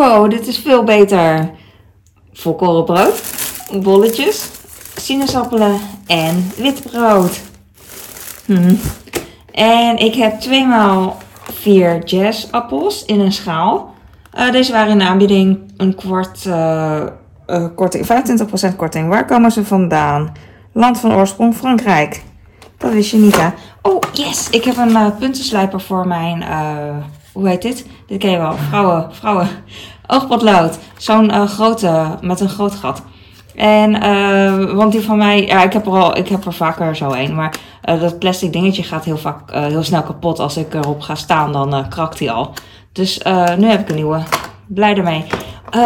Wow, dit is veel beter. Volkorenbrood, bolletjes, sinaasappelen en witbrood. Hm. En ik heb tweemaal vier jazzappels in een schaal. Uh, deze waren in aanbieding een kwart uh, uh, korting, 25% korting. Waar komen ze vandaan? Land van oorsprong Frankrijk. Dat wist je niet, hè? Oh, yes! Ik heb een puntenslijper voor mijn, hoe heet dit? Dit ken je wel, vrouwen, vrouwen. Oogpotlood. Zo'n uh, grote, met een groot gat. En, want die van mij, ja, ik heb er al, ik heb er vaker zo een. Maar dat plastic dingetje gaat heel vaak, heel snel kapot. Als ik erop ga staan, dan krakt hij al. Dus nu heb ik een nieuwe. Blij ermee.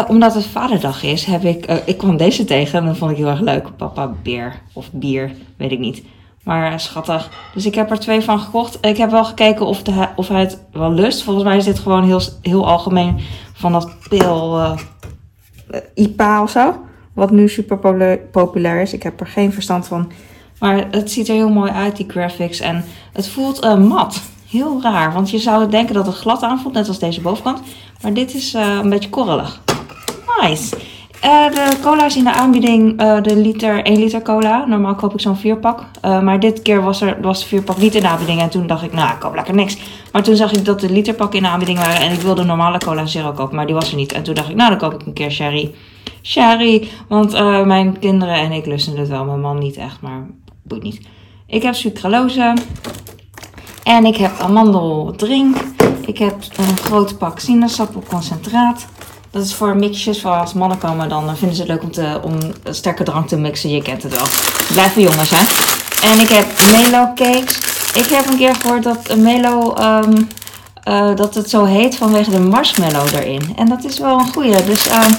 omdat het vaderdag is, heb ik, ik kwam deze tegen en dat vond ik heel erg leuk. Papa beer of bier, weet ik niet. Maar schattig. Dus ik heb er twee van gekocht. Ik heb wel gekeken of, de, of hij het wel lust. Volgens mij is dit gewoon heel, heel algemeen van dat pil uh, IPA of zo. Wat nu super populair is. Ik heb er geen verstand van. Maar het ziet er heel mooi uit, die graphics. En het voelt mat. Heel raar. Want je zou denken dat het glad aanvoelt, net als deze bovenkant. Maar dit is een beetje korrelig. Nice. Uh, de cola is in de aanbieding, uh, de liter, 1 liter cola. Normaal koop ik zo'n vierpak. Uh, maar dit keer was, er, was de vierpak niet in de aanbieding. En toen dacht ik, nou, ik koop lekker niks. Maar toen zag ik dat de literpakken in de aanbieding waren. En ik wilde normale cola zero kopen, maar die was er niet. En toen dacht ik, nou, dan koop ik een keer sherry. Sherry, want mijn kinderen en ik lusten het wel. Mijn man niet echt, maar boeit niet. Ik heb sucralose. En ik heb amandeldrink. Ik heb een groot pak sinaasappelconcentraat. Dat is voor mixjes, voor als mannen komen, dan vinden ze het leuk om, te, om sterke drank te mixen. Je kent het wel. Blijven jongens, hè. En ik heb Melo cakes. Ik heb een keer gehoord dat Melo, um, uh, dat het zo heet vanwege de marshmallow erin. En dat is wel een goeie. Dus um,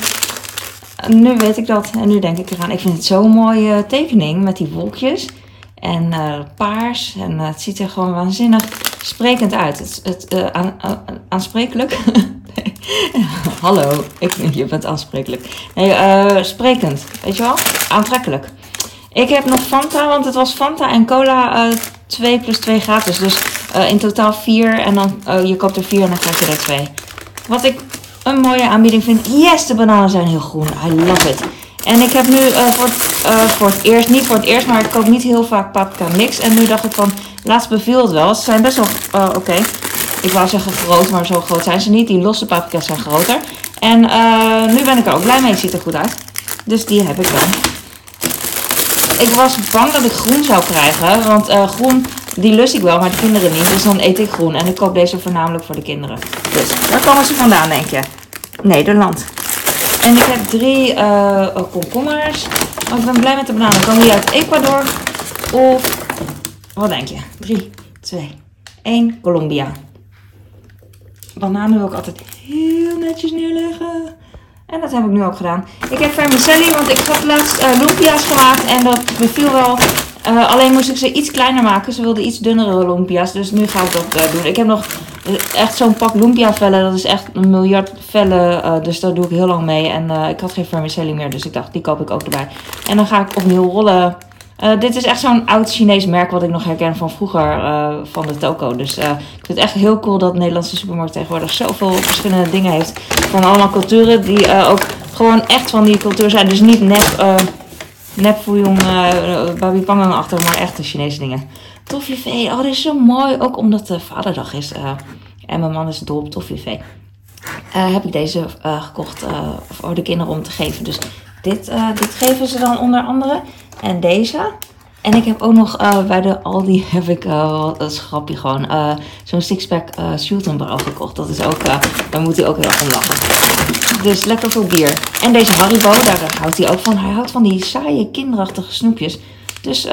nu weet ik dat. En nu denk ik eraan. Ik vind het zo'n mooie tekening met die wolkjes. En uh, paars. En het ziet er gewoon waanzinnig sprekend uit. Het, het aan, aansprekelijk. Hallo, ik vind je bent aansprekelijk. Nee, uh, sprekend. Weet je wel? Aantrekkelijk. Ik heb nog Fanta, want het was Fanta en cola uh, 2 plus 2 gratis. Dus uh, in totaal 4 en dan uh, je koopt er 4 en dan krijg je er 2. Wat ik een mooie aanbieding vind. Yes, de bananen zijn heel groen. I love it. En ik heb nu voor, het, voor het eerst, niet voor het eerst, maar ik koop niet heel vaak paprika mix. En nu dacht ik van, laatst beviel het wel. Ze zijn best wel oké. Ik wou zeggen groot, maar zo groot zijn ze niet. Die losse paprika's zijn groter. En uh, nu ben ik er ook blij mee. Ziet er goed uit. Dus die heb ik dan. Ik was bang dat ik groen zou krijgen. Want uh, groen, die lust ik wel, maar de kinderen niet. Dus dan eet ik groen. En ik koop deze voornamelijk voor de kinderen. Dus waar komen ze vandaan, denk je? Nederland. En ik heb drie uh, komkommers. Oh, ik ben blij met de bananen. Komen die uit Ecuador? Of, wat denk je? 3, 2, 1, Colombia bananen wil ik altijd heel netjes neerleggen. En dat heb ik nu ook gedaan. Ik heb vermicelli, want ik had laatst uh, lumpia's gemaakt en dat beviel wel. Uh, alleen moest ik ze iets kleiner maken. Ze wilden iets dunnere lumpia's, dus nu ga ik dat uh, doen. Ik heb nog echt zo'n pak lumpia vellen. Dat is echt een miljard vellen, dus daar doe ik heel lang mee. En ik had geen vermicelli meer, dus ik dacht, die koop ik ook erbij. En dan ga ik opnieuw rollen uh, dit is echt zo'n oud Chinees merk wat ik nog herken van vroeger uh, van de toko. Dus uh, ik vind het echt heel cool dat de Nederlandse supermarkt tegenwoordig zoveel verschillende dingen heeft. Van allemaal culturen die ook gewoon echt van die cultuur zijn. Dus niet nep, nep Fuyong, Babi Pangang achter, maar echte Chinese dingen. Toffifee, oh dit is zo mooi. Ook omdat het vaderdag is. en mijn man is dol op toffifee. heb ik deze gekocht voor de kinderen om te geven. Dus dit, dit geven ze dan onder andere. En deze. En ik heb ook nog uh, bij de Aldi heb ik, uh, dat is grappig gewoon, uh, zo'n sixpack uh, Schultenbrouw gekocht. Dat is ook, daar moet hij ook heel erg om lachen. Dus lekker veel bier. En deze Haribo, daar houdt hij ook van. Hij houdt van die saaie, kinderachtige snoepjes. Dus,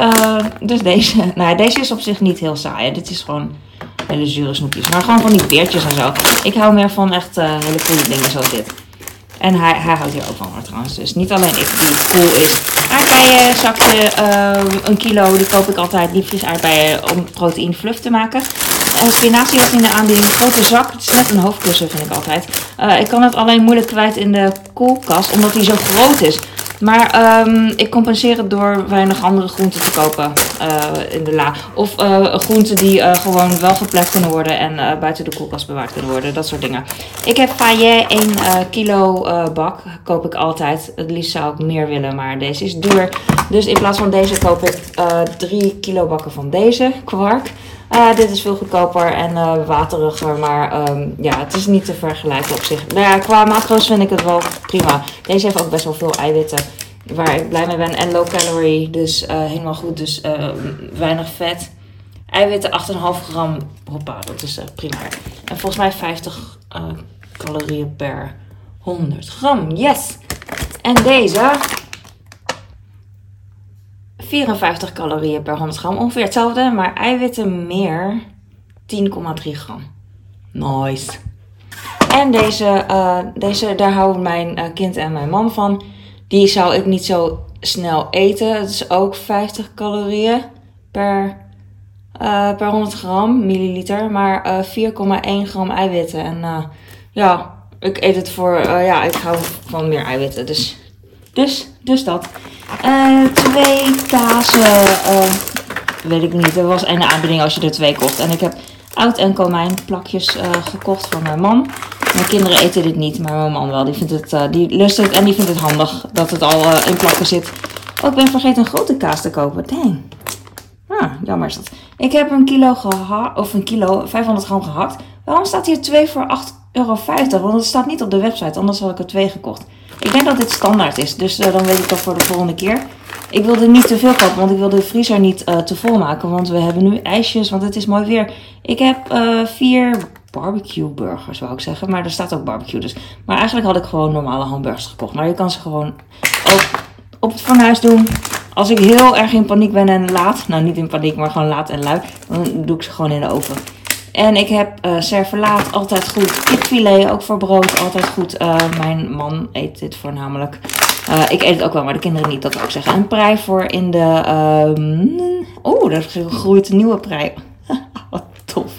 dus deze, nou deze is op zich niet heel saai. Dit is gewoon hele zure snoepjes. Maar gewoon van die beertjes en zo. Ik hou meer van echt hele coole dingen zoals dit. En hij, hij houdt hier ook van trouwens. Dus niet alleen ik die cool is. Aardbeien zakje, uh, een kilo. Die koop ik altijd diepvries aardbeien om proteïne fluff te maken. En spinazie was in de aanbieding. Grote zak. Het is net een hoofdkussen vind ik altijd. Uh, ik kan het alleen moeilijk kwijt in de koelkast. Omdat die zo groot is. Maar ehm, ik compenseer het door weinig andere groenten te kopen uh, in de la. Of uh, groenten die uh, gewoon wel geplet kunnen worden en buiten de koelkast bewaard kunnen worden. Dat soort dingen. Ik heb Fayet 1 kilo bak. Koop ik altijd. Het liefst zou ik meer willen, maar deze is duur. Dus in plaats van deze koop ik 3 kilo bakken van deze kwark. Uh, dit is veel goedkoper en uh, wateriger, maar um, ja, het is niet te vergelijken op zich. Nou ja, qua macro's vind ik het wel prima. Deze heeft ook best wel veel eiwitten, waar ik blij mee ben. En low calorie, dus uh, helemaal goed. Dus weinig vet. Eiwitten 8,5 gram. Hoppa, dat is prima. En volgens mij 50 calorieën per 100 gram. Yes! En deze 54 calorieën per 100 gram. Ongeveer hetzelfde, maar eiwitten meer 10,3 gram. Nice. En deze, uh, deze daar houden mijn uh, kind en mijn man van. Die zou ik niet zo snel eten. Het is ook 50 calorieën per, uh, per 100 gram, milliliter. Maar 4,1 gram eiwitten. En ja, ik eet het voor, ja, ik hou van meer eiwitten. Dus, dus, dus dat. Uh, twee kazen, uh, weet ik niet. Er was een aanbieding als je er twee kocht. En ik heb oud en komijn plakjes uh, gekocht van mijn man. Mijn kinderen eten dit niet, maar mijn man wel. Die, vindt het, die lust het en die vindt het handig dat het al in plakken zit. Oh, ik ben vergeten een grote kaas te kopen. Dang. Ah, jammer is dat. Ik heb een kilo gehakt, of een kilo, 500 gram gehakt. Waarom staat hier 2 voor 8,50 euro? Want het staat niet op de website, anders had ik er twee gekocht. Ik denk dat dit standaard is, dus uh, dan weet ik dat voor de volgende keer. Ik wilde niet te veel kopen, want ik wil de vriezer niet uh, te vol maken. Want we hebben nu ijsjes, want het is mooi weer. Ik heb uh, vier barbecue burgers, wou ik zeggen. Maar er staat ook barbecue dus. Maar eigenlijk had ik gewoon normale hamburgers gekocht. Maar je kan ze gewoon ook op het fornuis doen. Als ik heel erg in paniek ben en laat, nou niet in paniek, maar gewoon laat en lui, dan doe ik ze gewoon in de oven. En ik heb uh, altijd goed. Kipfilet, ook voor brood, altijd goed. Uh, mijn man eet dit voornamelijk. Uh, ik eet het ook wel, maar de kinderen niet, dat ik zeggen. En prei voor in de... Um, oh, er groeit een nieuwe prei. Wat tof.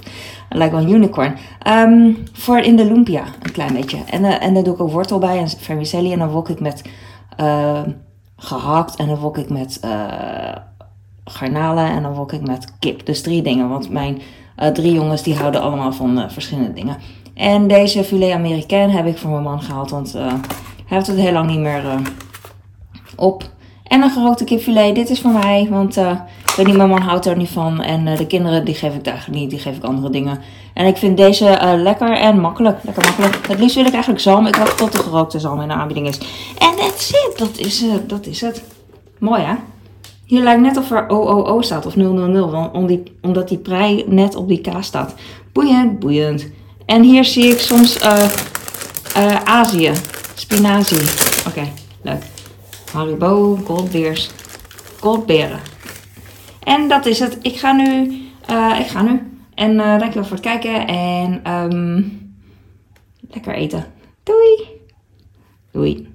Lijkt wel een unicorn. Um, voor in de lumpia, een klein beetje. En, en daar doe ik ook wortel bij en vermicelli. En dan wok ik met gehakt. En dan wok ik met garnalen. En dan wok ik met kip. Dus drie dingen, want mijn... Uh, drie jongens die houden allemaal van uh, verschillende dingen. En deze filet américain heb ik voor mijn man gehaald, want uh, hij heeft het heel lang niet meer op. En een gerookte kipfilet, dit is voor mij, want ik weet niet, mijn man houdt er niet van. En de kinderen, die geef ik eigenlijk niet, die geef ik andere dingen. En ik vind deze lekker en makkelijk, lekker makkelijk. Het liefst wil ik eigenlijk zalm, ik wacht tot de gerookte zalm in de aanbieding is. En that's it, dat is, dat is het. Mooi hè? Hier lijkt net of er OOO staat of 000, om die, omdat die prei net op die K staat. Boeiend, boeiend. En hier zie ik soms uh, Azië, spinazie. Oké, okay, leuk. Haribo, goldbeers, goldberen. En dat is het. Ik ga nu, uh, ik ga nu. En dankjewel voor het kijken en um, lekker eten. Doei! Doei!